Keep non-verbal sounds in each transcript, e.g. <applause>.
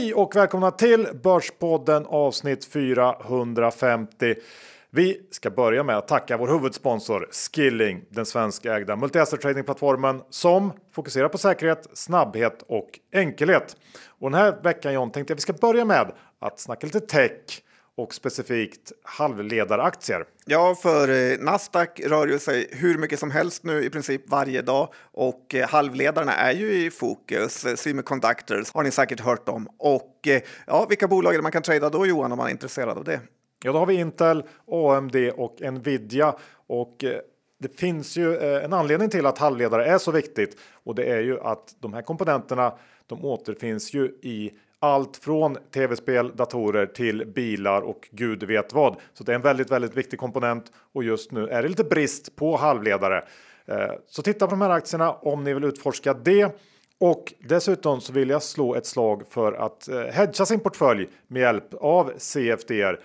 Hej och välkomna till Börspodden avsnitt 450. Vi ska börja med att tacka vår huvudsponsor Skilling, den svenskägda multi-asset tradingplattformen som fokuserar på säkerhet, snabbhet och enkelhet. Och den här veckan John tänkte jag vi ska börja med att snacka lite tech och specifikt halvledaraktier. Ja, för eh, Nasdaq rör ju sig hur mycket som helst nu i princip varje dag och eh, halvledarna är ju i fokus. Eh, Semiconductors har ni säkert hört om och ja, vilka bolag man kan trada då Johan om man är intresserad av det? Ja, då har vi Intel, AMD och Nvidia och det finns ju en anledning till att halvledare är så viktigt och det är ju att de här komponenterna de återfinns ju i allt från tv-spel, datorer till bilar och gud vet vad. Så det är en väldigt, väldigt viktig komponent och just nu är det lite brist på halvledare. Eh, så titta på de här aktierna om ni vill utforska det. Och dessutom så vill jag slå ett slag för att eh, hedga sin portfölj med hjälp av CFDR.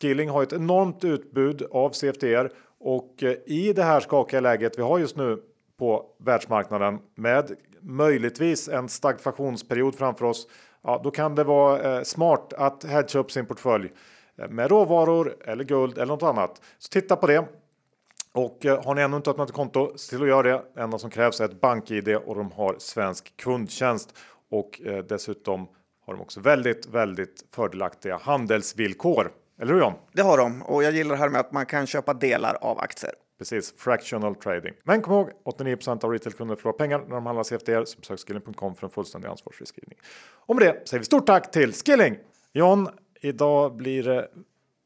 Skilling har ett enormt utbud av CFDR och eh, i det här skakiga läget vi har just nu på världsmarknaden med möjligtvis en stagflationsperiod framför oss ja, då kan det vara eh, smart att hedga upp sin portfölj eh, med råvaror eller guld eller något annat. Så titta på det. Och eh, har ni ännu inte öppnat ett konto, se till att göra det. Det enda som krävs är ett bank-id och de har svensk kundtjänst och dessutom har de också väldigt, väldigt fördelaktiga handelsvillkor. Eller hur John? Det har de och jag gillar det här med att man kan köpa delar av aktier. Precis, fractional trading. Men kom ihåg, 89% av retailkunder förlorar pengar när de handlar CFDR. Så besök skilling.com för en fullständig ansvarsfri skrivning. Och med det säger vi stort tack till Skilling! John, idag blir det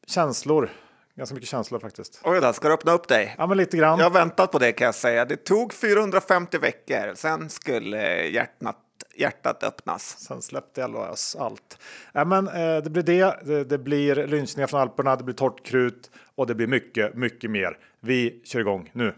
känslor. Ganska mycket känslor faktiskt. Oj då, ska du öppna upp dig? Ja, men lite grann. Jag har väntat på det kan jag säga. Det tog 450 veckor, sen skulle hjärtat hjärtat öppnas. Sen släppte jag lös allt. Ja, men, eh, det blir det. det. det. blir lynchningar från Alperna, det blir torrt krut och det blir mycket, mycket mer. Vi kör igång nu.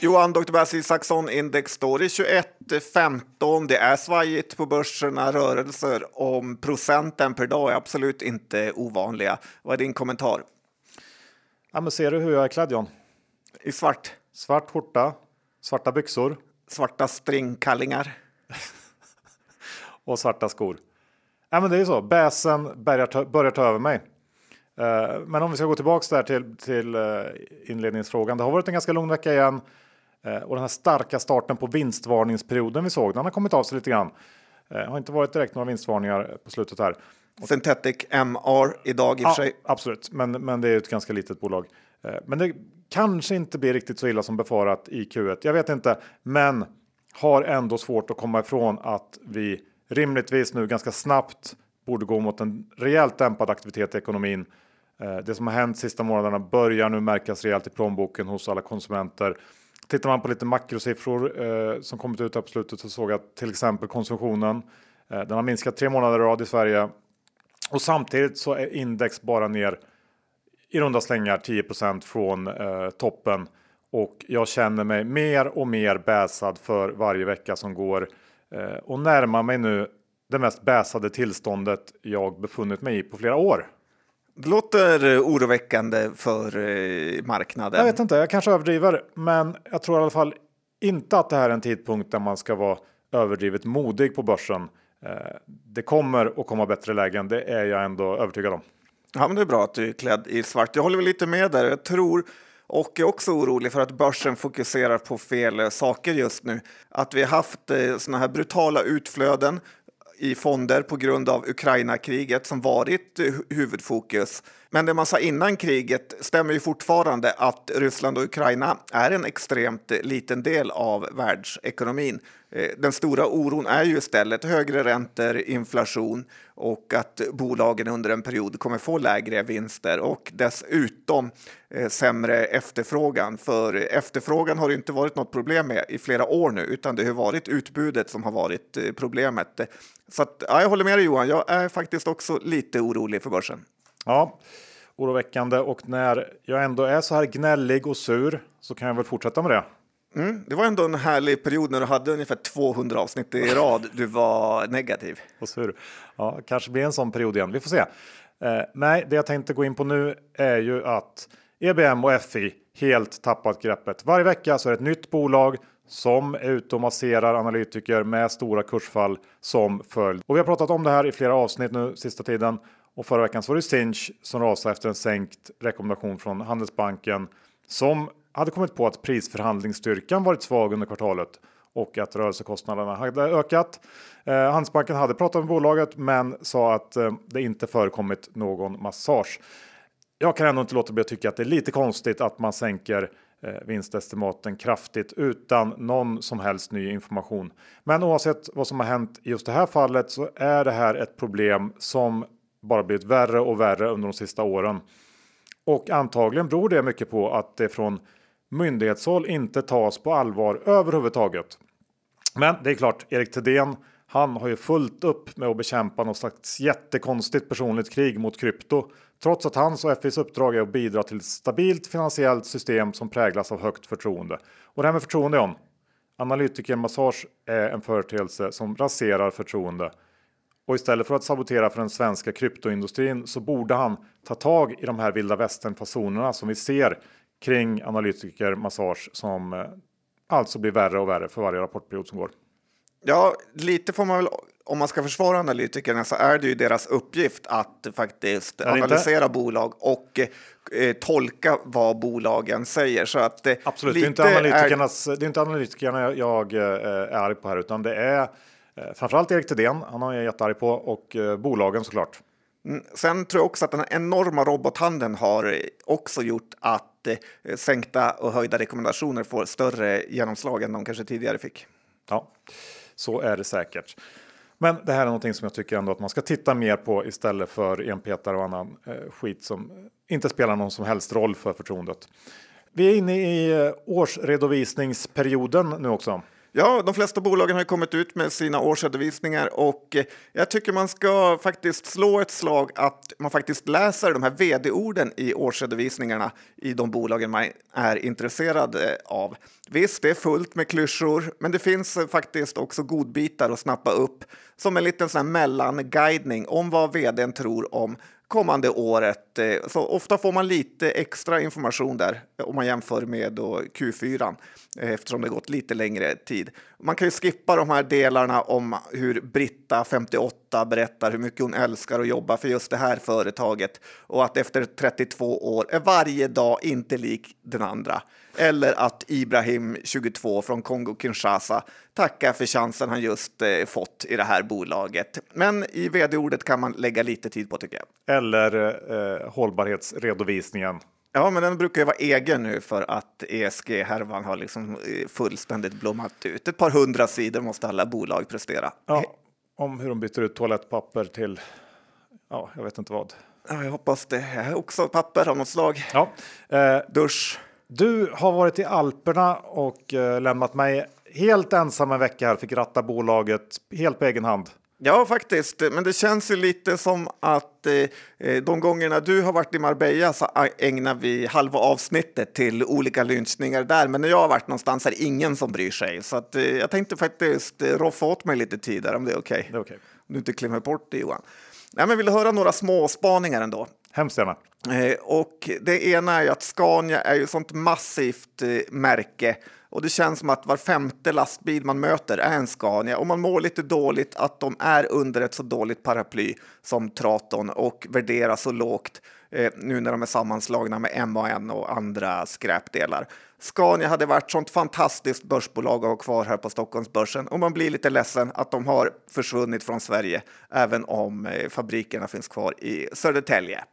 Johan, Dr. Bass Isaksson, index står i 21,15. Det är svajigt på börserna. Rörelser om procenten per dag är absolut inte ovanliga. Vad är din kommentar? Ja, men ser du hur jag är klädd John? I svart. Svart skjorta, svarta byxor. Svarta stringkallingar. <laughs> och svarta skor. Ja, men det är ju så. Bäsen börjar ta, börjar ta över mig. Uh, men om vi ska gå tillbaks där till, till uh, inledningsfrågan. Det har varit en ganska lång vecka igen. Uh, och den här starka starten på vinstvarningsperioden vi såg, den har kommit av sig lite grann. Har inte varit direkt några vinstvarningar på slutet här. Synthetic MR idag i och för sig. Absolut, men, men det är ett ganska litet bolag. Men det kanske inte blir riktigt så illa som befarat i Q1. Jag vet inte, men har ändå svårt att komma ifrån att vi rimligtvis nu ganska snabbt borde gå mot en rejält dämpad aktivitet i ekonomin. Eh, det som har hänt sista månaderna börjar nu märkas rejält i plånboken hos alla konsumenter. Tittar man på lite makrosiffror eh, som kommit ut här på slutet så såg jag att till exempel konsumtionen eh, den har minskat tre månader i rad i Sverige och samtidigt så är index bara ner i runda slängar 10% från eh, toppen och jag känner mig mer och mer bäsad för varje vecka som går eh, och närmar mig nu det mest bäsade tillståndet jag befunnit mig i på flera år. Det låter eh, oroväckande för eh, marknaden. Jag vet inte, jag kanske överdriver, men jag tror i alla fall inte att det här är en tidpunkt där man ska vara överdrivet modig på börsen. Eh, det kommer att komma bättre lägen, det är jag ändå övertygad om. Ja, men det är bra att du är klädd i svart. Jag håller väl lite med där. Jag tror och är också orolig för att börsen fokuserar på fel eh, saker just nu. Att vi har haft eh, såna här brutala utflöden i fonder på grund av Ukraina-kriget som varit eh, huvudfokus. Men det man sa innan kriget stämmer ju fortfarande att Ryssland och Ukraina är en extremt eh, liten del av världsekonomin. Eh, den stora oron är ju istället högre räntor, inflation och att bolagen under en period kommer få lägre vinster och dessutom eh, sämre efterfrågan. För efterfrågan har det inte varit något problem med i flera år nu, utan det har varit utbudet som har varit eh, problemet. Så att, ja, jag håller med dig Johan, jag är faktiskt också lite orolig för börsen. Ja, oroväckande och när jag ändå är så här gnällig och sur så kan jag väl fortsätta med det. Mm, det var ändå en härlig period när du hade ungefär 200 avsnitt i rad. <laughs> Du var negativ. Och sur. Ja, kanske blir en sån period igen. Vi får se. Eh, nej, det jag tänkte gå in på nu är ju att EBM och FI helt tappat greppet. Varje vecka så är det ett nytt bolag som är ute och masserar analytiker med stora kursfall som följd. Och vi har pratat om det här i flera avsnitt nu sista tiden. Och förra veckan så var det Sinch som rasade efter en sänkt rekommendation från Handelsbanken som hade kommit på att prisförhandlingsstyrkan varit svag under kvartalet och att rörelsekostnaderna hade ökat. Eh, Handelsbanken hade pratat med bolaget men sa att eh, det inte förekommit någon massage. Jag kan ändå inte låta bli att tycka att det är lite konstigt att man sänker eh, vinstestimaten kraftigt utan någon som helst ny information. Men oavsett vad som har hänt i just det här fallet så är det här ett problem som bara blivit värre och värre under de sista åren. Och antagligen beror det mycket på att det från myndighetshåll inte tas på allvar överhuvudtaget. Men det är klart, Erik Thedéen, han har ju fullt upp med att bekämpa något slags jättekonstigt personligt krig mot krypto. Trots att hans och FIs uppdrag är att bidra till ett stabilt finansiellt system som präglas av högt förtroende. Och det här med förtroende John. Analytikermassage är en företeelse som raserar förtroende. Och istället för att sabotera för den svenska kryptoindustrin så borde han ta tag i de här vilda västern fasonerna som vi ser kring analytikermassage som eh, alltså blir värre och värre för varje rapportperiod som går. Ja, lite får man väl, om man ska försvara analytikerna så är det ju deras uppgift att faktiskt analysera inte? bolag och eh, tolka vad bolagen säger. Så att, eh, Absolut, det är, inte analytikernas, är... det är inte analytikerna jag, jag eh, är arg på här, utan det är eh, framförallt Erik Thedéen, han har jag jättearg på, och eh, bolagen såklart. Mm, sen tror jag också att den enorma robothandeln har också gjort att eh, sänkta och höjda rekommendationer får större genomslag än de kanske tidigare fick. Ja, så är det säkert. Men det här är någonting som jag tycker ändå att man ska titta mer på istället för enpetare och annan eh, skit som inte spelar någon som helst roll för förtroendet. Vi är inne i eh, årsredovisningsperioden nu också. Ja, de flesta bolagen har kommit ut med sina årsredovisningar och eh, jag tycker man ska faktiskt slå ett slag att man faktiskt läser de här vd-orden i årsredovisningarna i de bolagen man är intresserad eh, av. Visst, det är fullt med klyschor, men det finns eh, faktiskt också godbitar att snappa upp som en liten sån här mellanguidning om vad vdn tror om kommande året. Eh, så ofta får man lite extra information där eh, om man jämför med Q4 eh, eftersom det gått lite längre tid. Man kan ju skippa de här delarna om hur Britta, 58, berättar hur mycket hon älskar att jobba för just det här företaget och att efter 32 år är varje dag inte lik den andra. Eller att Ibrahim, 22, från Kongo-Kinshasa tackar för chansen han just eh, fått i det här bolaget. Men i vd-ordet kan man lägga lite tid på tycker jag. Eller eh, hållbarhetsredovisningen. Ja, men den brukar ju vara egen nu för att ESG-härvan har liksom eh, fullständigt blommat ut. Ett par hundra sidor måste alla bolag prestera. Ja, om hur de byter ut toalettpapper till, ja, jag vet inte vad. Ja, jag hoppas det är också papper av något slag. Ja. Eh, Dusch. Du har varit i Alperna och eh, lämnat mig helt ensam en vecka här. Fick ratta bolaget helt på egen hand. Ja, faktiskt. Men det känns ju lite som att eh, eh de gångerna du har varit i Marbella så ägnar vi halva avsnittet till olika lynchningar där. Men när jag har varit någonstans är det ingen som bryr sig. Så att, eh, jag tänkte faktiskt eh, roffa åt mig lite tid där om det är okej. Okay. okay. Om du inte klämmer bort det Johan. Ja, men vill du höra några små spaningar ändå? Hemskt gärna. Eh, och det ena är ju att Scania är ju sånt massivt eh, märke och det känns som att var femte lastbil man möter är en Scania och man mår lite dåligt att de är under ett så dåligt paraply som Traton och värderas så lågt eh, nu när de är sammanslagna med MAN och andra skräpdelar. Scania hade varit sånt fantastiskt börsbolag att ha kvar här på Stockholmsbörsen och man blir lite ledsen att de har försvunnit från Sverige, även om fabrikerna finns kvar i Södertälje.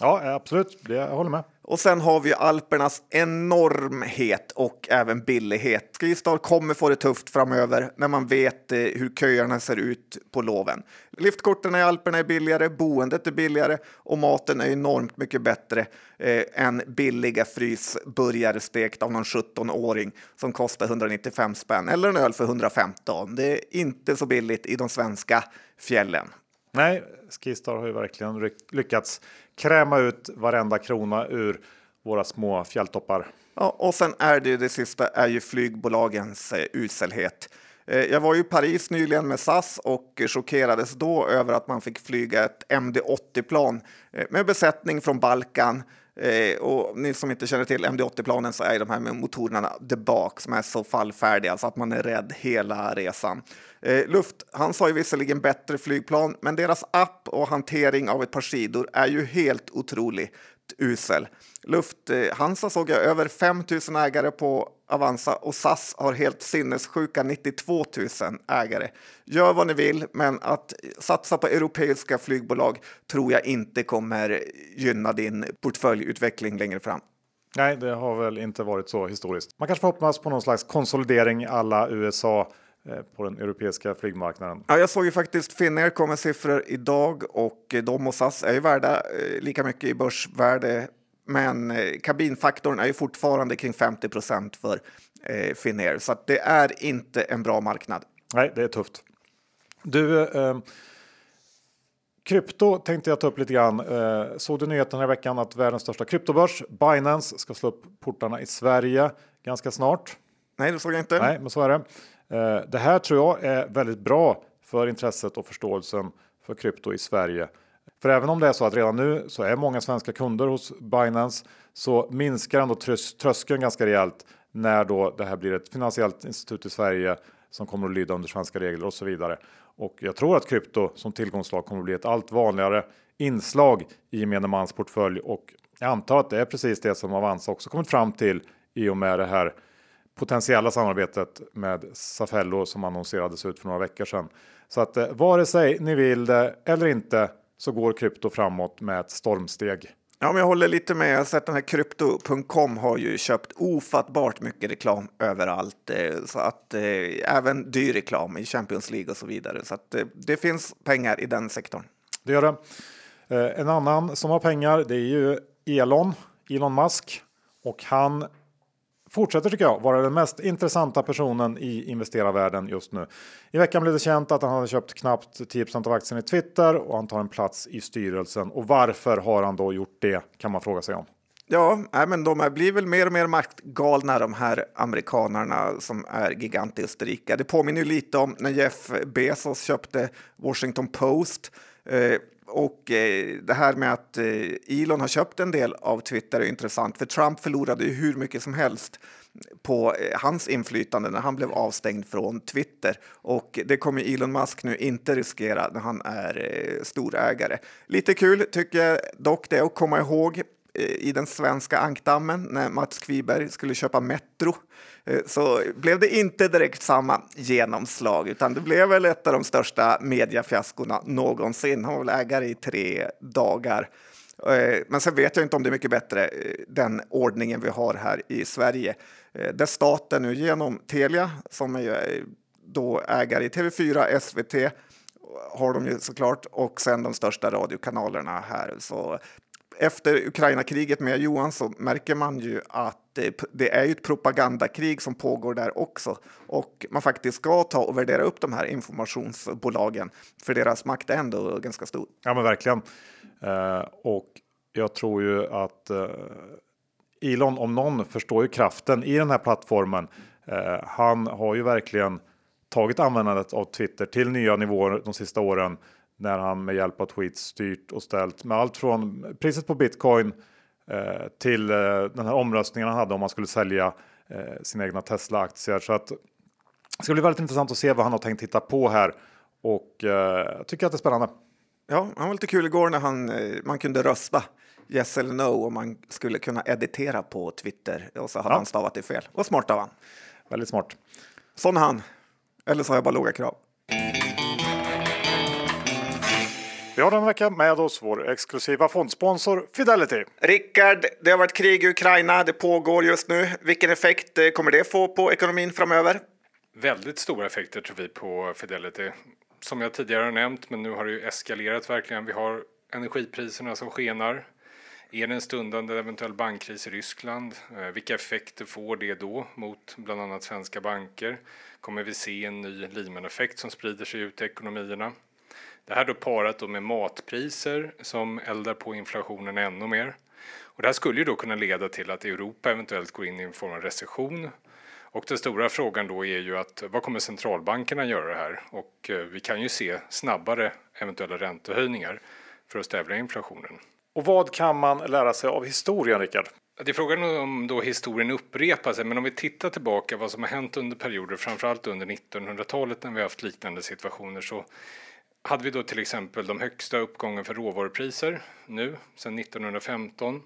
Ja, absolut. Det, jag håller med. Och sen har vi Alpernas enormhet och även billighet. Skistar kommer få det tufft framöver när man vet eh, hur köerna ser ut på loven. Liftkorten i Alperna är billigare, boendet är billigare och maten är enormt mycket bättre eh, än billiga frysburgare stekt av någon 17-åring som kostar 195 spänn eller en öl för 115. Det är inte så billigt i de svenska fjällen. Nej, Skistar har ju verkligen lyckats kräma ut varenda krona ur våra små fjälltoppar. Ja, och sen är det ju det sista är ju flygbolagens eh, uselhet. Eh, jag var ju i Paris nyligen med SAS och chockerades då över att man fick flyga ett MD-80 plan eh, med besättning från Balkan Eh, och ni som inte känner till MD-80-planen så är de här med motorerna där bak som är så fallfärdiga så att man är rädd hela resan. Eh, Lufthansa har ju visserligen bättre flygplan, men deras app och hantering av ett par sidor är ju helt otroligt usel. Lufthansa eh, såg jag över 5 000 ägare på Avanza och SAS har helt sinnessjuka 92 000 ägare. Gör vad ni vill, men att satsa på europeiska flygbolag tror jag inte kommer gynna din portföljutveckling längre fram. Nej, det har väl inte varit så historiskt. Man kanske får hoppas på någon slags konsolidering alla USA eh, på den europeiska flygmarknaden. Ja, jag såg ju faktiskt Finnair kom med siffror idag och de och SAS är ju värda eh, lika mycket i börsvärde men eh, kabinfaktorn är ju fortfarande kring 50 procent för eh, Finnair, så det är inte en bra marknad. Nej, det är tufft. Du, eh, krypto tänkte jag ta upp lite grann. Eh, såg du nyheten i veckan att världens största kryptobörs, Binance, ska slå upp portarna i Sverige ganska snart? Nej, det såg jag inte. Nej, men så är det. Eh, det här tror jag är väldigt bra för intresset och förståelsen för krypto i Sverige. För även om det är så att redan nu så är många svenska kunder hos Binance så minskar ändå tröskeln ganska rejält när då det här blir ett finansiellt institut i Sverige som kommer att lyda under svenska regler och så vidare. Och jag tror att krypto som tillgångslag kommer att bli ett allt vanligare inslag i gemene mans portfölj och jag antar att det är precis det som Avanza också kommit fram till i och med det här potentiella samarbetet med Safello som annonserades ut för några veckor sedan. Så att eh, vare sig ni vill det eller inte så går krypto framåt med ett stormsteg. Ja, men jag håller lite med. Jag har sett den här krypto.com har ju köpt ofattbart mycket reklam överallt, eh, så att eh, även dyr reklam i Champions League och så vidare. Så att eh, det finns pengar i den sektorn. Det gör det. Eh, en annan som har pengar, det är ju Elon, Elon Musk och han fortsätter tycker jag vara den mest intressanta personen i investerarvärlden just nu. I veckan blev det känt att han hade köpt knappt 10 av aktien i Twitter och han tar en plats i styrelsen. Och varför har han då gjort det kan man fråga sig om. Ja, men de blir väl mer och mer maktgalna de här amerikanerna som är gigantiskt rika. Det påminner ju lite om när Jeff Bezos köpte Washington Post. Eh, och eh, det här med att eh, Elon har köpt en del av Twitter är intressant, för Trump förlorade ju hur mycket som helst på eh, hans inflytande när han blev avstängd från Twitter. Och det kommer Elon Musk nu inte riskera när han är eh, storägare. Lite kul tycker jag dock det att komma ihåg i den svenska ankdammen när Mats Kviberg skulle köpa Metro eh, så blev det inte direkt samma genomslag, utan det blev väl ett av de största mediafiaskorna någonsin. Han var väl ägare i tre dagar. Eh, men sen vet jag inte om det är mycket bättre, eh, den ordningen vi har här i Sverige, där staten nu genom Telia, som är då ägare i TV4, SVT, har de ju såklart, och sen de största radiokanalerna här. Så efter Ukraina-kriget med Johan så märker man ju att det, det, är ju ett propagandakrig som pågår där också och man faktiskt ska ta och värdera upp de här informationsbolagen för deras makt är ändå ganska stor. Ja, men verkligen. Eh, och jag tror ju att eh, Elon om någon förstår ju kraften i den här plattformen. Eh, han har ju verkligen tagit användandet av Twitter till nya nivåer de sista åren när han med hjälp av tweets styrt och ställt med allt från priset på bitcoin eh, till eh, den här omröstningen han hade om man skulle sälja eh, sina egna Tesla-aktier. Så att det ska bli väldigt intressant att se vad han har tänkt hitta på här och eh, jag tycker att det är spännande. Ja, han var lite kul igår när han, eh, man kunde rösta yes eller no och man skulle kunna editera på Twitter och så hade ja. han stavat det fel. Vad smart av han. Väldigt smart. Sån han. Eller så har jag bara låga krav. Vi har den veckan med oss vår exklusiva fondsponsor Fidelity. Rickard, det har varit krig i Ukraina, det pågår just nu. Vilken effekt eh, kommer det få på ekonomin framöver? Väldigt stora effekter tror vi på Fidelity. Som jag tidigare har nämnt, men nu har det ju eskalerat verkligen. Vi har energipriserna som skenar. Är det en stundande eventuell bankkris i Ryssland? Eh, vilka effekter får det då mot bland annat svenska banker? Kommer vi se en ny Lehman-effekt som sprider sig ut i ekonomierna? Det här då parat då med matpriser som eldar på inflationen ännu mer. Och det här skulle ju då kunna leda till att Europa eventuellt går in i en form av recession. Och den stora frågan då är ju att vad kommer centralbankerna göra här? Och eh, vi kan ju se snabbare eventuella räntehöjningar för att stävja inflationen. Och vad kan man lära sig av historien, Rickard? Det är frågan om då historien upprepar sig, men om vi tittar tillbaka vad som har hänt under perioder, framförallt under 1900-talet när vi haft liknande situationer, så hade vi då till exempel de högsta uppgången för råvarupriser nu sedan 1915.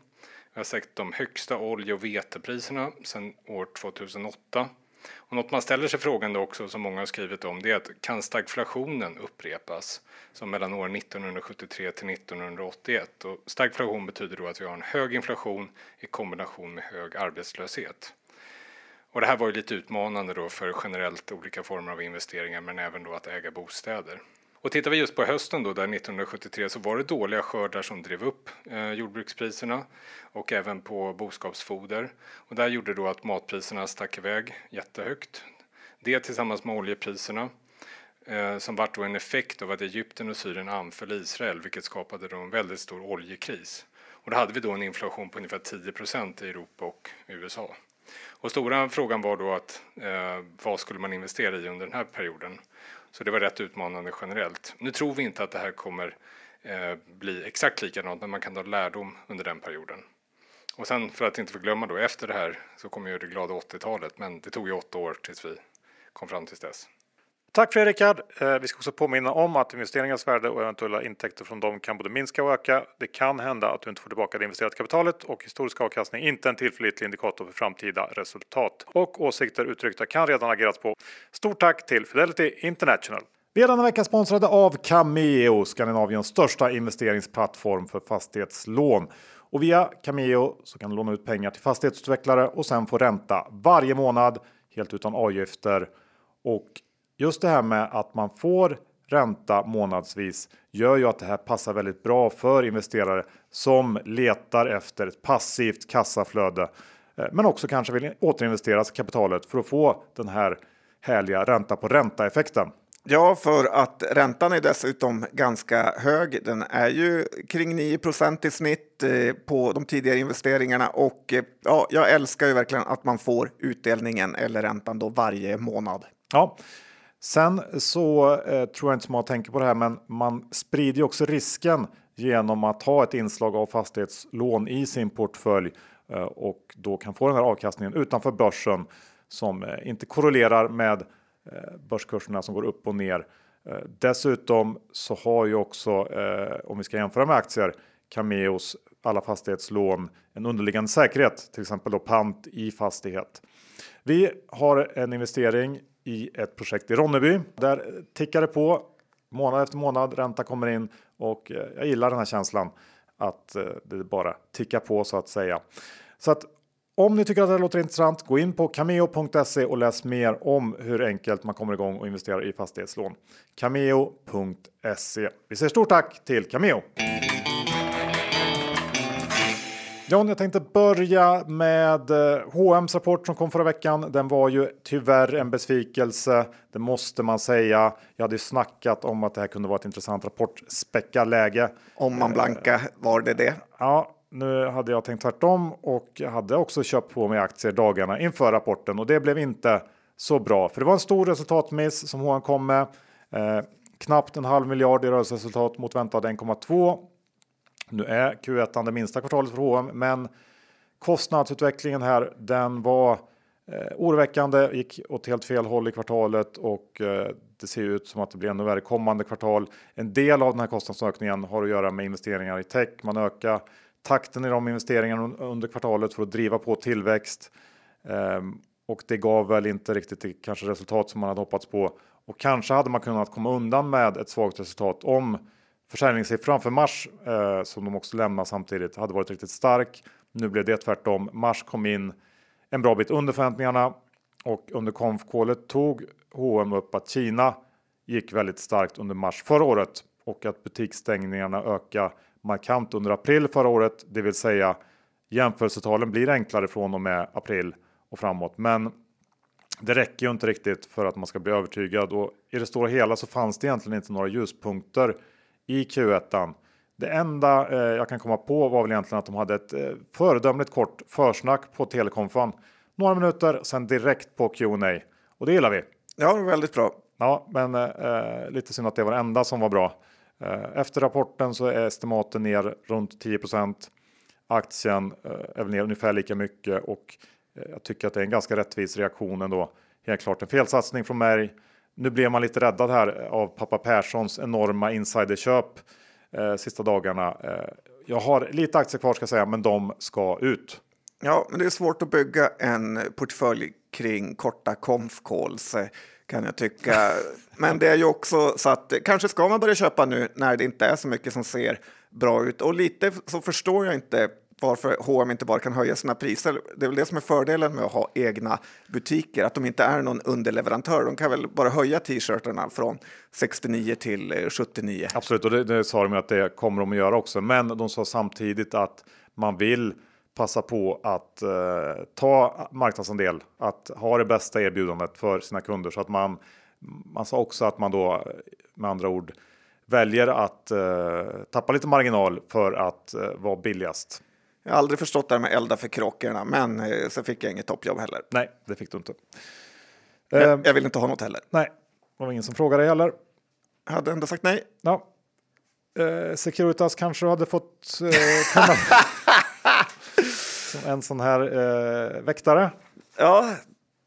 Vi har sett de högsta olje och vetepriserna sedan år 2008. Och något man ställer sig frågan då också, som många har skrivit om, det är att kan stagflationen upprepas? Som mellan år 1973 till 1981. Och stagflation betyder då att vi har en hög inflation i kombination med hög arbetslöshet. Och det här var ju lite utmanande då för generellt olika former av investeringar men även då att äga bostäder. Och tittar vi just på hösten då, där 1973 så var det dåliga skördar som drev upp eh, jordbrukspriserna och även på boskapsfoder. Och där gjorde då att matpriserna stack iväg jättehögt. Det tillsammans med oljepriserna eh, som vart då en effekt av att Egypten och Syrien anföll Israel vilket skapade då en väldigt stor oljekris. Och då hade vi då en inflation på ungefär 10 procent i Europa och USA. Och stora frågan var då att eh, vad skulle man investera i under den här perioden? Så det var rätt utmanande generellt. Nu tror vi inte att det här kommer eh, bli exakt likadant, men man kan ta lärdom under den perioden. Och sen för att inte förglömma då efter det här så kom ju det glada 80-talet, men det tog ju åtta år tills vi kom fram till dess. Tack Fredrik, eh, vi ska också påminna om att investeringens värde och eventuella intäkter från dem kan både minska och öka. Det kan hända att du inte får tillbaka det investerade kapitalet och historisk avkastning inte en tillförlitlig indikator för framtida resultat. Och åsikter uttryckta kan redan agerats på. Stort tack till Fidelity International. Vi är denna vecka sponsrade av Cameo, Skandinaviens största investeringsplattform för fastighetslån. Och via Cameo så kan du låna ut pengar till fastighetsutvecklare och sen få ränta varje månad helt utan avgifter. Och just det här med att man får ränta månadsvis gör ju att det här passar väldigt bra för investerare som letar efter ett passivt kassaflöde, eh, men också kanske vill återinvestera kapitalet för att få den här härliga ränta på ränta effekten. Ja, för att räntan är dessutom ganska hög. Den är ju kring 9% i snitt eh, på de tidigare investeringarna och eh, ja, jag älskar ju verkligen att man får utdelningen eller räntan då varje månad. Ja, Sen så eh, tror jag inte så många tänker på det här, men man sprider ju också risken genom att ha ett inslag av fastighetslån i sin portfölj eh, och då kan få den här avkastningen utanför börsen som eh, inte korrelerar med eh, börskurserna som går upp och ner. Eh, dessutom så har ju också, eh, om vi ska jämföra med aktier, Cameos alla fastighetslån en underliggande säkerhet, till exempel då pant i fastighet. Vi har en investering i ett projekt i Ronneby. Där eh, tickar det på månad efter månad. Ränta kommer in och eh, jag gillar den här känslan att eh, det bara tickar på så att säga. Så att om ni tycker att det låter intressant, gå in på cameo.se och läs mer om hur enkelt man kommer igång och investerar i fastighetslån. Cameo.se. Vi säger stort tack till Cameo! John, jag tänkte börja med H&M's rapport som kom förra veckan. Den var ju tyvärr en besvikelse. Det måste man säga. Jag hade ju snackat om att det här kunde vara ett intressant rapportspäckarläge. Om man blanka var det det. Ja, nu hade jag tänkt tvärtom och hade också köpt på mig aktier dagarna inför rapporten och det blev inte så bra. För det var en stor resultatmiss som H&M kom med. Eh, knappt en halv miljard i rörelseresultat mot väntad 1,2 nu är Q1 det minsta kvartalet för H&M, men kostnadsutvecklingen här, den var eh, oroväckande, gick åt helt fel håll i kvartalet och eh, det ser ut som att det blir ännu värre kommande kvartal. En del av den här kostnadsökningen har att göra med investeringar i tech. Man ökar takten i de investeringarna under kvartalet för att driva på tillväxt. Eh, och det gav väl inte riktigt det kanske resultat som man hade hoppats på. Och kanske hade man kunnat komma undan med ett svagt resultat om Försäljningssiffran för mars eh, som de också lämnar samtidigt hade varit riktigt stark. Nu blev det tvärtom. Mars kom in en bra bit under förväntningarna och under konfkålet tog H&M upp att Kina gick väldigt starkt under mars förra året och att butiksstängningarna ökade markant under april förra året, det vill säga jämförelsetalen blir enklare från och med april och framåt. Men det räcker ju inte riktigt för att man ska bli övertygad och i det stora hela så fanns det egentligen inte några ljuspunkter i Q1. Det enda eh, jag kan komma på var väl egentligen att de hade ett eh, föredömligt kort försnack på telekonfan. Några minuter, sen direkt på Q&A och det gillar vi. Ja, väldigt bra. Ja, men eh, lite synd att det var det enda som var bra. Efter rapporten så är estimaten ner runt 10% Aktien är ner ungefär lika mycket och jag tycker att det är en ganska rättvis reaktion ändå. Helt klart en felsatsning från mig. Nu blev man lite räddad här av pappa Perssons enorma insiderköp eh, sista dagarna. Eh, jag har lite aktier kvar ska jag säga, men de ska ut. Ja, men det är svårt att bygga en portfölj kring korta conf calls eh, kan jag tycka. <laughs> Men det är ju också så att kanske ska man börja köpa nu när det inte är så mycket som ser bra ut. Och lite så förstår jag inte varför H&M inte bara kan höja sina priser. Det är väl det som är fördelen med att ha egna butiker, att de inte är någon underleverantör. De kan väl bara höja t-shirtarna från 69 till eh, 79. Absolut, och det, det sa de ju att det kommer de att göra också. Men de sa samtidigt att man vill passa på att eh, ta marknadsandel, att ha det bästa erbjudandet för sina kunder så att man. Man sa också att man då med andra ord väljer att eh, tappa lite marginal för att eh, vara billigast. Jag har aldrig förstått det här med elda för kråkorna, men eh, så fick jag inget toppjobb heller. Nej, det fick du inte. Jag, ehm, jag vill inte ha något heller. Nej, det var ingen som frågade heller. Jag hade ändå sagt nej. Ja. Eh, Securitas kanske hade fått eh, komma <laughs> som en sån här eh, väktare. Ja,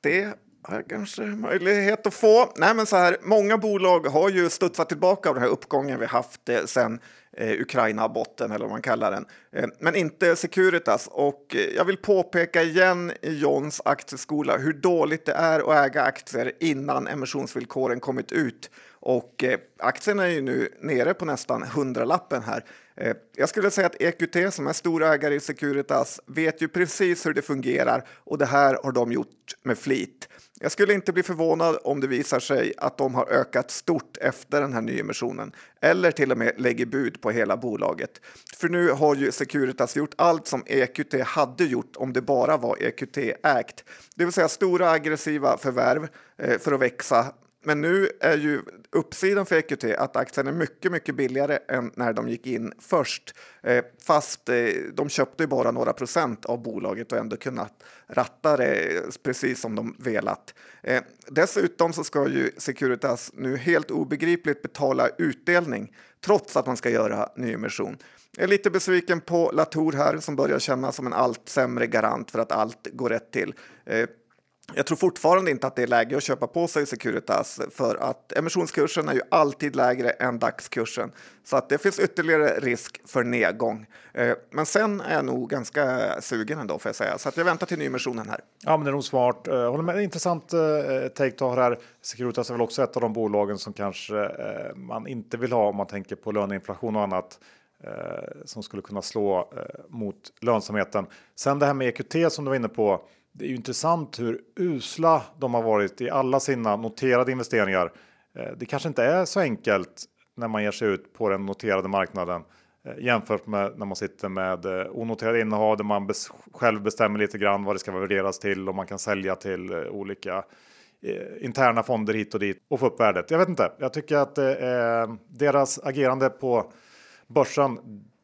det har jag kanske möjlighet att få. Nej, men så här, många bolag har ju studsat tillbaka av den här uppgången vi haft eh, sen eh, Eh, Ukraina-botten eller vad man kallar den. Eh, men inte Securitas. Och eh, jag vill påpeka igen i Johns aktieskola hur dåligt det är att äga aktier innan emissionsvillkoren kommit ut. Och eh, aktien är ju nu nere på nästan hundralappen här. Eh, jag skulle säga att EQT som är stor ägare i Securitas vet ju precis hur det fungerar och det här har de gjort med flit. Jag skulle inte bli förvånad om det visar sig att de har ökat stort efter den här nyemissionen eller till och med lägger bud på hela bolaget. För nu har ju Securitas gjort allt som EQT hade gjort om det bara var EQT ägt, det vill säga stora aggressiva förvärv eh, för att växa men nu är ju uppsidan för EQT att aktien är mycket, mycket billigare än när de gick in först. Eh, fast eh, de köpte ju bara några procent av bolaget och ändå kunnat ratta det eh, precis som de velat. Eh, dessutom så ska ju Securitas nu helt obegripligt betala utdelning trots att man ska göra nyemission. Jag är lite besviken på Latour här som börjar kännas som en allt sämre garant för att allt går rätt till. Eh, jag tror fortfarande inte att det är läge att köpa på sig Securitas för att emissionskursen är ju alltid lägre än dagskursen så att det finns ytterligare risk för nedgång. Eh, men sen är jag nog ganska sugen ändå får jag säga så att jag väntar till nyemissionen här. Ja, men det är nog smart. Eh, håller med. Intressant eh, take du har här. Securitas är väl också ett av de bolagen som kanske man inte vill ha om man tänker på löneinflation och annat som skulle kunna slå mot lönsamheten. Sen det här med EQT som du var inne på det är ju intressant hur usla de har varit i alla sina noterade investeringar. Eh, det kanske inte är så enkelt när man ger sig ut på den noterade marknaden eh, jämfört med när man sitter med eh, onoterade innehav där man själv bestämmer lite grann vad det ska värderas till och man kan sälja till olika interna fonder hit och dit och få upp värdet. Jag vet inte. Jag tycker att eh, deras agerande på börsen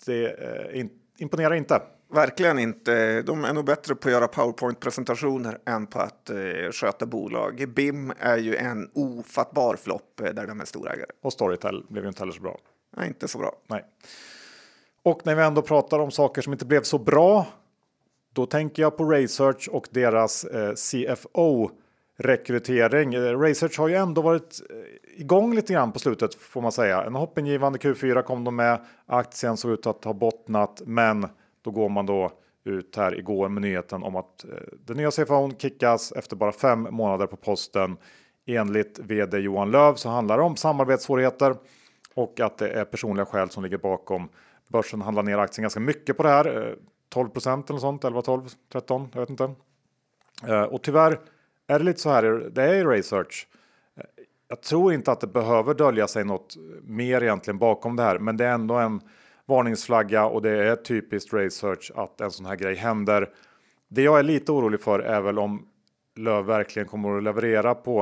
det eh, imponerar inte. Verkligen inte. De är nog bättre på att göra powerpoint-presentationer än på att eh, sköta bolag. BIM är ju en ofattbar flopp eh, där de är storägare. Och Storytel blev ju inte heller så bra. Nej, inte så bra. Nej. Och när vi ändå pratar om saker som inte blev så bra, då tänker jag på Research och deras eh, CFO rekrytering. Research har ju ändå varit igång lite grann på slutet får man säga. En hoppingivande Q4 kom de med. Aktien såg ut att ha bottnat, men då går man då ut här igår med nyheten om att eh, den nya CFOn kickas efter bara fem månader på posten. Enligt vd Johan Löv så handlar det om samarbetssvårigheter och att det är personliga skäl som ligger bakom. Börsen handlar ner aktien ganska mycket på det här. 12 eh, eller sånt, 11, 12, 13, jag vet inte. Eh, och tyvärr är det lite så här, det är i research. Eh, jag tror inte att det behöver dölja sig något mer egentligen bakom det här, men det är ändå en varningsflagga och det är typiskt research att en sån här grej händer. Det jag är lite orolig för är väl om Löv verkligen kommer att leverera på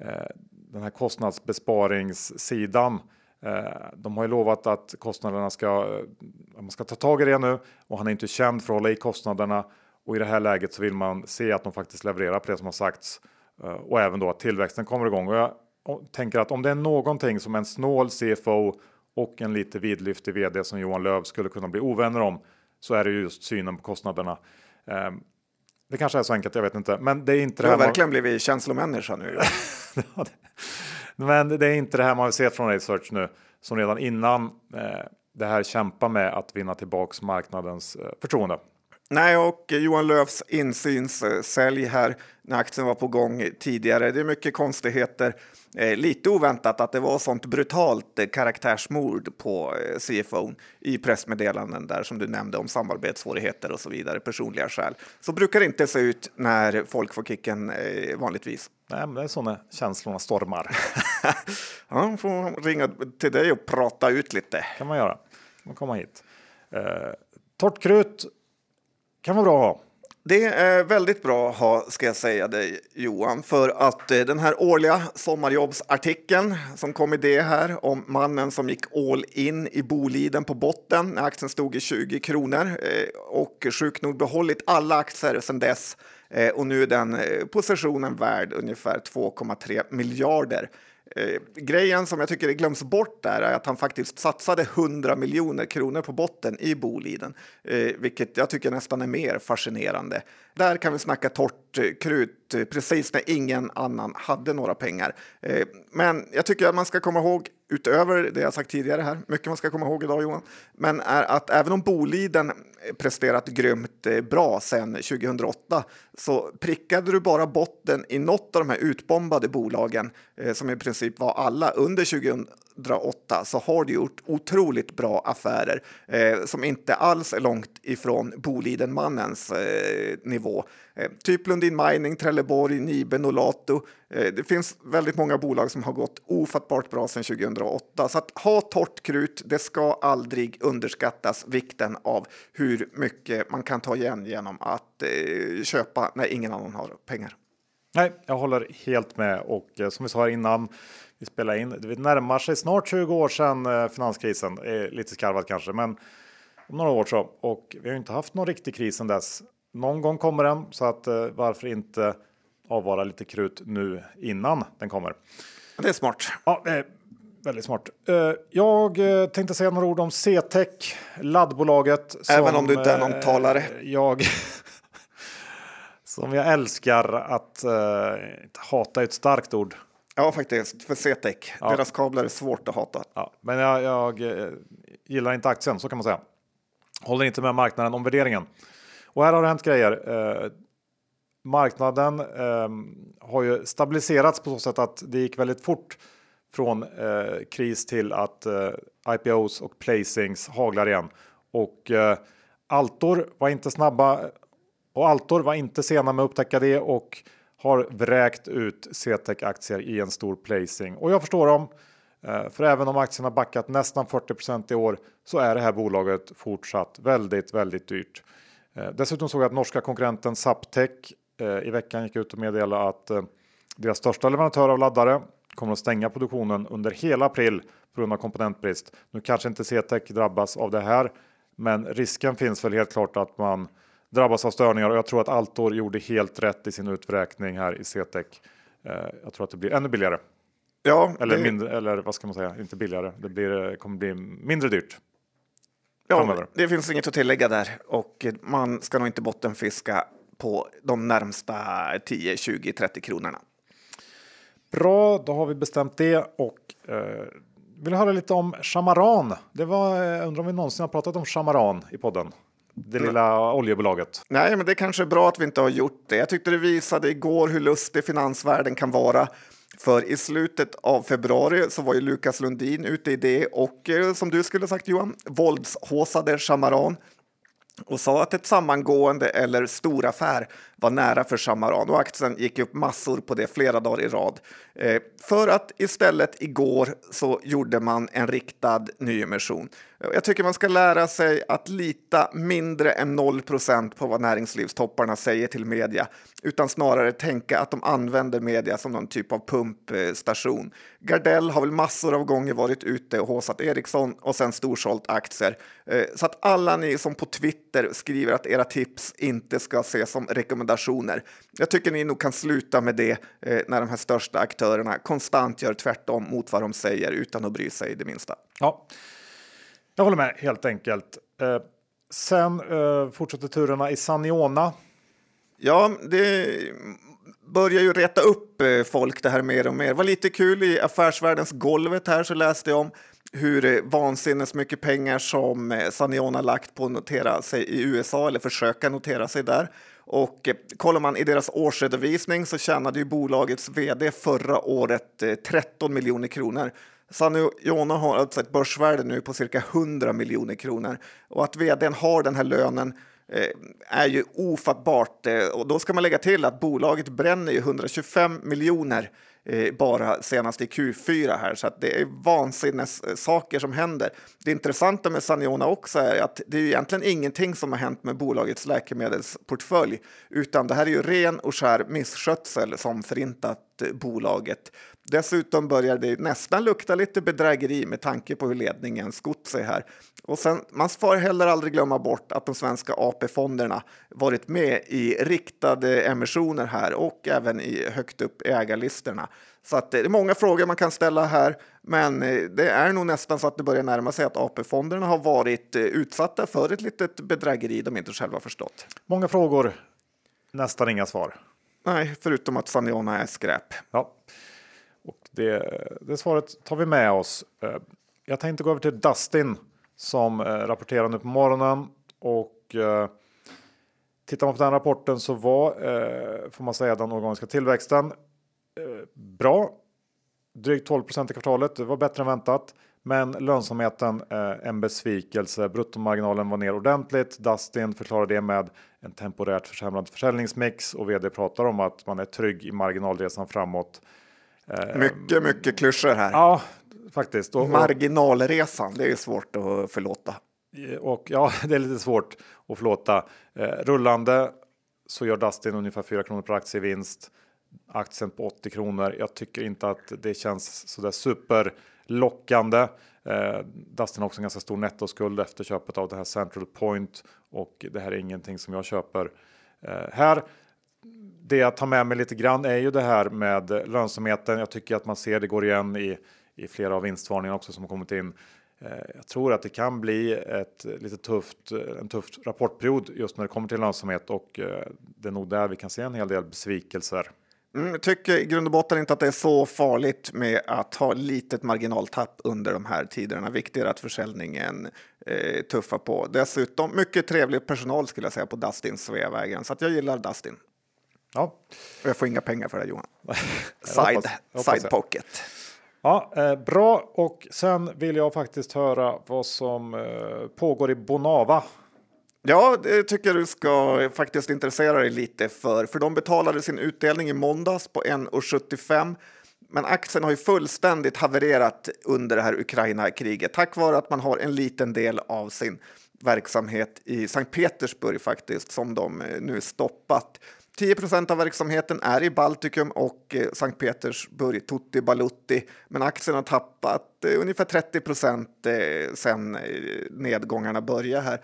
eh, den här kostnadsbesparingssidan. Eh, de har ju lovat att kostnaderna ska, eh, man ska ta tag i det nu och han är inte känd för att hålla i kostnaderna. Och i det här läget så vill man se att de faktiskt levererar på det som har sagts eh, och även då att tillväxten kommer igång. Och jag tänker att om det är någonting som en snål CFO och en lite vidlyftig vd som Johan Löv skulle kunna bli ovänner om så är det just synen på kostnaderna. Ehm, det kanske är så enkelt, jag vet inte. Men det är inte Du har här verkligen blivit känslomänniska nu. man... <laughs> Men det är inte det här man vill se från Research nu som redan innan eh, det här kämpar med att vinna tillbaks marknadens eh, förtroende. Nej, och Johan Löfs insynssälj här när aktien var på gång tidigare. Det är mycket konstigheter. Eh, lite oväntat att det var sånt brutalt eh, karaktärsmord på eh, CFO i pressmeddelanden där som du nämnde om samarbetssvårigheter och så vidare, personliga skäl. Så brukar det inte se ut när folk får kicken eh, vanligtvis. Nej, men det är så när känslorna stormar. <laughs> ja, får ringa till dig och prata ut lite. kan man göra. Man komma hit. Eh, torrt krut kan vara bra att ha. Det är väldigt bra att ha, ska jag säga dig Johan, för att eh, den här årliga sommarjobbsartikeln som kom i det här om mannen som gick all in i Boliden på botten när aktien stod i 20 kronor eh, och sjukt nog behållit alla aktier sedan dess eh, och nu är den eh, positionen värd ungefär 2,3 miljarder. Eh, grejen som jag tycker glöms bort där är att han faktiskt satsade 100 miljoner kronor på botten i Boliden, eh, vilket jag tycker nästan är mer fascinerande. Där kan vi snacka torrt eh, krut eh, precis när ingen annan hade några pengar. Eh, men jag tycker att man ska komma ihåg, utöver det jag sagt tidigare här, mycket man ska komma ihåg idag Johan, men är att även om Boliden presterat grymt eh, bra sedan 2008 så prickade du bara botten i något av de här utbombade bolagen eh, som i princip var alla under 2008 så har du gjort otroligt bra affärer eh, som inte alls är långt ifrån Bolidenmannens nivå. Eh, typ Lundin Mining, Trelleborg, Nibe, Nolato. Eh, det finns väldigt många bolag som har gått ofattbart bra sedan 2008. Så att ha torrt krut, det ska aldrig underskattas vikten av hur mycket man kan ta igen genom att eh, köpa när ingen annan har pengar. Nej, jag håller helt med och eh, som vi sa innan vi spelar in. Det närmar sig snart 20 år sedan eh, finanskrisen. Lite skarvat kanske, men om några år så. Och vi har inte haft någon riktig kris sedan dess. Någon gång kommer den så att eh, varför inte avvara lite krut nu innan den kommer. Det är smart. Ja, det är väldigt smart. Eh, Jag eh, tänkte säga några ord om CTEC, laddbolaget. Även om du inte är någon talare. Jag <laughs> som jag älskar att hata är ett starkt ord. Ja, faktiskt. För CTEC. Ja. Deras kablar är svårt att hata. Ja, men jag, jag gillar inte aktien, så kan man säga. Håller inte med marknaden om värderingen. Och här har det hänt grejer. Eh, marknaden eh, har ju stabiliserats på så sätt att det gick väldigt fort från eh, kris till att eh, IPOs och placings haglar igen. Och eh, Altor var inte snabba och Altor var inte sena med att upptäcka det och har vräkt ut CTEC aktier i en stor placing. Och jag förstår dem. Eh, för även om aktien har backat nästan 40% i år så är det här bolaget fortsatt väldigt, väldigt dyrt. Eh, Dessutom såg jag att norska konkurrenten Zaptec eh, i veckan gick ut och meddelade att eh, deras största leverantör av laddare kommer att stänga produktionen under hela april på grund av komponentbrist. Nu kanske inte CTEC drabbas av det här, men risken finns väl helt klart att man drabbas av störningar och jag tror att Altor gjorde helt rätt i sin uträkning här i CTEC. Eh, Jag tror att det blir ännu billigare. Ja, Eller, det, mindre, eller vad ska man säga, inte billigare. Det blir, kommer bli mindre dyrt. Ja, framöver. det finns inget att tillägga där. Och man ska nog inte bottenfiska på de närmsta 10, 20, 30 kronorna. Bra, då har vi bestämt det och eh, vill höra lite om Chamaran. Det var, eh, undrar om vi någonsin har pratat om Chamaran i podden. Det lilla oljebolaget. Nej, men det kanske är bra att vi inte har gjort det. Jag tyckte det visade igår hur lustig finansvärlden kan vara. För i slutet av februari så var ju Lukas Lundin ute i det och eh, som du skulle sagt Johan, våldshåsade Shamaran och sa att ett sammangående eller storaffär var nära för Shamaran och aktien gick upp massor på det flera dagar i rad. Eh, för att istället igår så gjorde man en riktad nyemission. Jag tycker man ska lära sig att lita mindre än 0% på vad näringslivstopparna säger till media, utan snarare tänka att de använder media som någon typ av pumpstation. Gardell har väl massor av gånger varit ute och håsat Ericsson och sen storsålt aktier. Eh, så att alla ni som på Twitter skriver att era tips inte ska ses som rekommendationer. Jag tycker ni nog kan sluta med det eh, när de här största aktörerna konstant gör tvärtom mot vad de säger utan att bry sig det minsta. Ja, jag håller med helt enkelt. Eh, sen eh, fortsätter turerna i Saniona. Ja, det börjar ju reta upp eh, folk det här mer och mer. Det var lite kul i Affärsvärldens golvet här så läste jag om hur eh, vansinnes mycket pengar som eh, Saniona lagt på att notera sig i USA eller försöka notera sig där. Och eh, kollar man i deras årsredovisning så tjänade ju bolagets vd förra året eh, 13 miljoner kronor. Saniona har alltså ett börsvärde nu på cirka 100 miljoner kronor och att vdn har den här lönen eh, är ju ofattbart. Eh, och då ska man lägga till att bolaget bränner ju 125 miljoner eh, bara senast i Q4 här, så att det är vansinnessaker som händer. Det intressanta med Saniona också är att det är egentligen ingenting som har hänt med bolagets läkemedelsportfölj, utan det här är ju ren och skär misskötsel som förintat bolaget. Dessutom börjar det nästan lukta lite bedrägeri med tanke på hur ledningen skott sig här. Och sen, man får heller aldrig glömma bort att de svenska AP-fonderna varit med i riktade emissioner här och även i högt upp i ägarlistorna. Så att det är många frågor man kan ställa här, men eh, det är nog nästan så att det börjar närma sig att AP-fonderna har varit eh, utsatta för ett litet bedrägeri de inte själva förstått. Många frågor, nästan inga svar. Nej, förutom att Saniona är skräp. Ja, det, det svaret tar vi med oss. Eh, jag tänkte gå över till Dustin som eh, rapporterar nu på morgonen och eh, tittar man på den rapporten så var, får man säga, den organiska tillväxten bra. Drygt 12% i kvartalet, det var bättre än väntat. Men lönsamheten en besvikelse. Bruttomarginalen var ner ordentligt. Dustin förklarar det med en temporärt försämrad försäljningsmix och vd pratar om att man är trygg i marginalresan framåt. Eh, mycket, mycket klyschor här. Ja, faktiskt. Och, Marginalresan, det är svårt att förlåta. Och ja, <laughs> det är lite svårt att förlåta. Eh, rullande så gör Dustin ungefär 4 kronor per aktie i vinst. Aktien på 80 kronor. Jag tycker inte att det känns så där superlockande. Eh, Dustin har också en ganska stor nettoskuld efter köpet av det här Central Point och det här är ingenting som jag köper eh, här det jag tar med mig lite grann är ju det här med lönsamheten. Jag tycker att man ser det går igen i, i flera av vinstvarningarna också som har kommit in. Eh, jag tror att det kan bli ett lite tufft, en tuff rapportperiod just när det kommer till lönsamhet och eh, det är nog där vi kan se en hel del besvikelser. Mm, jag tycker i grund och botten inte att det är så farligt med att ha litet marginaltapp under de här tiderna. Viktigare att försäljningen eh, tuffar på. Dessutom mycket trevlig personal skulle jag säga på Dustin Sveavägen så att jag gillar Dustin. Ja. Och jag får inga pengar för det Johan. <laughs> side, hoppas, hoppas side pocket. Ja, eh, bra. Och sen vill jag faktiskt höra vad som eh, pågår i Bonava. Ja, det tycker jag du ska faktiskt intressera dig lite för. För de betalade sin utdelning i måndags på 1,75. Men aktien har ju fullständigt havererat under det här Ukraina-kriget tack vare att man har en liten del av sin verksamhet i Sankt Petersburg faktiskt som de eh, nu stoppat. 10 procent av verksamheten är i Baltikum och eh, Sankt Petersburg, Tutti Balutti. Men aktien har tappat eh, ungefär 30 procent sedan sen nedgångarna började här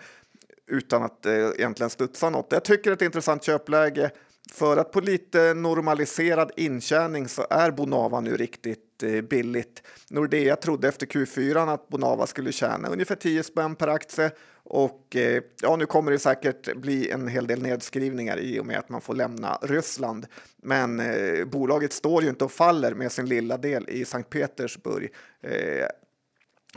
utan att egentligen studsa något. Jag tycker att det är ett intressant köpläge för att på lite normaliserad intjäning så är Bonava nu riktigt billigt. Nordea trodde efter Q4 att Bonava skulle tjäna ungefär 10 spänn per aktie och eh, ja, nu kommer det säkert bli en hel del nedskrivningar i och med att man får lämna Ryssland. Men eh, bolaget står ju inte och faller med sin lilla del i Sankt Petersburg. Eh,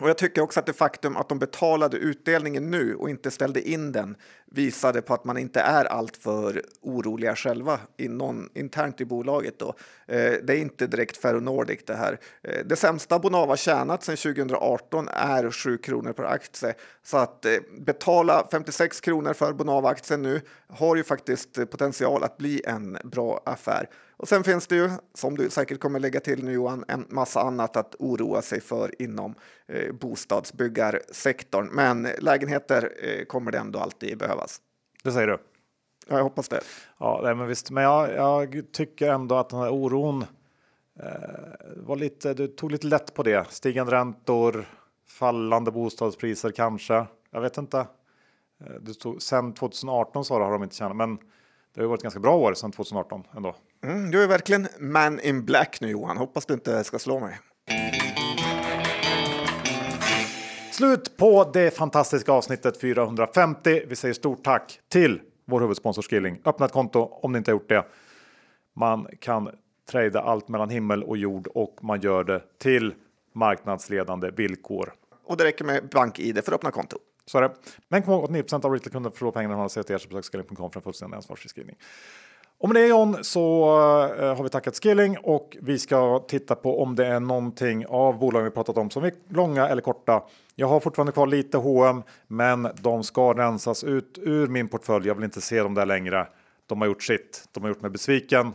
och jag tycker också att det faktum att de betalade utdelningen nu och inte ställde in den visade på att man inte är alltför oroliga själva inom, internt i bolaget. Då. Eh, det är inte direkt Ferronordic det här. Eh, det sämsta Bonava tjänat sedan 2018 är 7 kronor per aktie. Så att eh, betala 56 kronor för Bonava-aktien nu har ju faktiskt potential att bli en bra affär. Och sen finns det ju, som du säkert kommer lägga till nu Johan, en massa annat att oroa sig för inom eh, bostadsbyggarsektorn. Men lägenheter eh, kommer det ändå alltid behövas. Det säger du? Ja, jag hoppas det. Ja, men visst. Men jag, jag tycker ändå att den här oron det var lite, du tog lite lätt på det. Stigande räntor, fallande bostadspriser kanske. Jag vet inte. Eh, du tog, sen 2018 sa du har de inte tjänat, men det har ju varit ganska bra år sedan 2018 ändå. Mm, du är verkligen man in black nu Johan. Hoppas du inte ska slå mig. Slut på det fantastiska avsnittet 450. Vi säger stort tack till vår huvudsponsor Skilling. Öppna ett konto om ni inte har gjort det. Man kan trada allt mellan himmel och jord och man gör det till marknadsledande villkor. Och det räcker med BankID för att öppna konto. Så är det. Men kom ihåg att 9 av retailkunder förlorar pengarna när man har CTR så besök skilling.com för en fullständig ansvarsfri om det är John så eh, har vi tackat Skilling och vi ska titta på om det är någonting av bolagen vi pratat om som är långa eller korta. Jag har fortfarande kvar lite H&M men de ska rensas ut ur min portfölj. Jag vill inte se dem där längre. De har gjort sitt. De har gjort mig besviken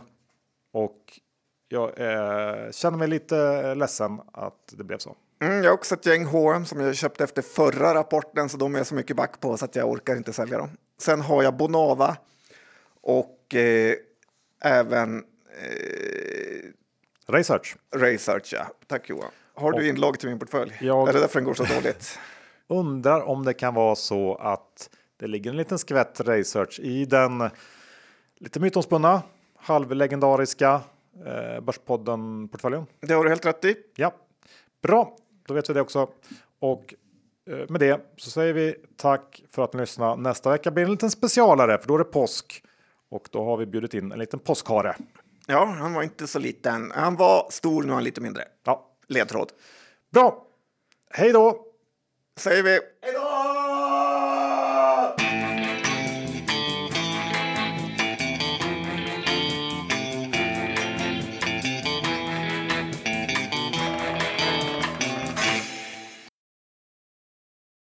och jag eh, känner mig lite eh, ledsen att det blev så. Mm, jag har också ett gäng H&M som jag köpte efter förra rapporten så de är så mycket back på så att jag orkar inte sälja dem. Sen har jag Bonava och eh, även eh, Research. Research, ja. Tack Johan. Har du inlogg till min portfölj? Jag... Är det därför den går så dåligt? <laughs> Undrar om det kan vara så att det ligger en liten skvätt research i den lite mytomspunna, halvlegendariska eh, Börspodden-portföljen. Det har du helt rätt i. Ja, bra. Då vet vi det också. Och eh, med det så säger vi tack för att ni lyssnade. Nästa vecka blir det en liten specialare för då är det påsk och då har vi bjudit in en liten påskhare. Ja, han var inte så liten. Han var stor, nu är han lite mindre. Ja, ledtråd. Bra. Hej då! Säger vi. Hej då!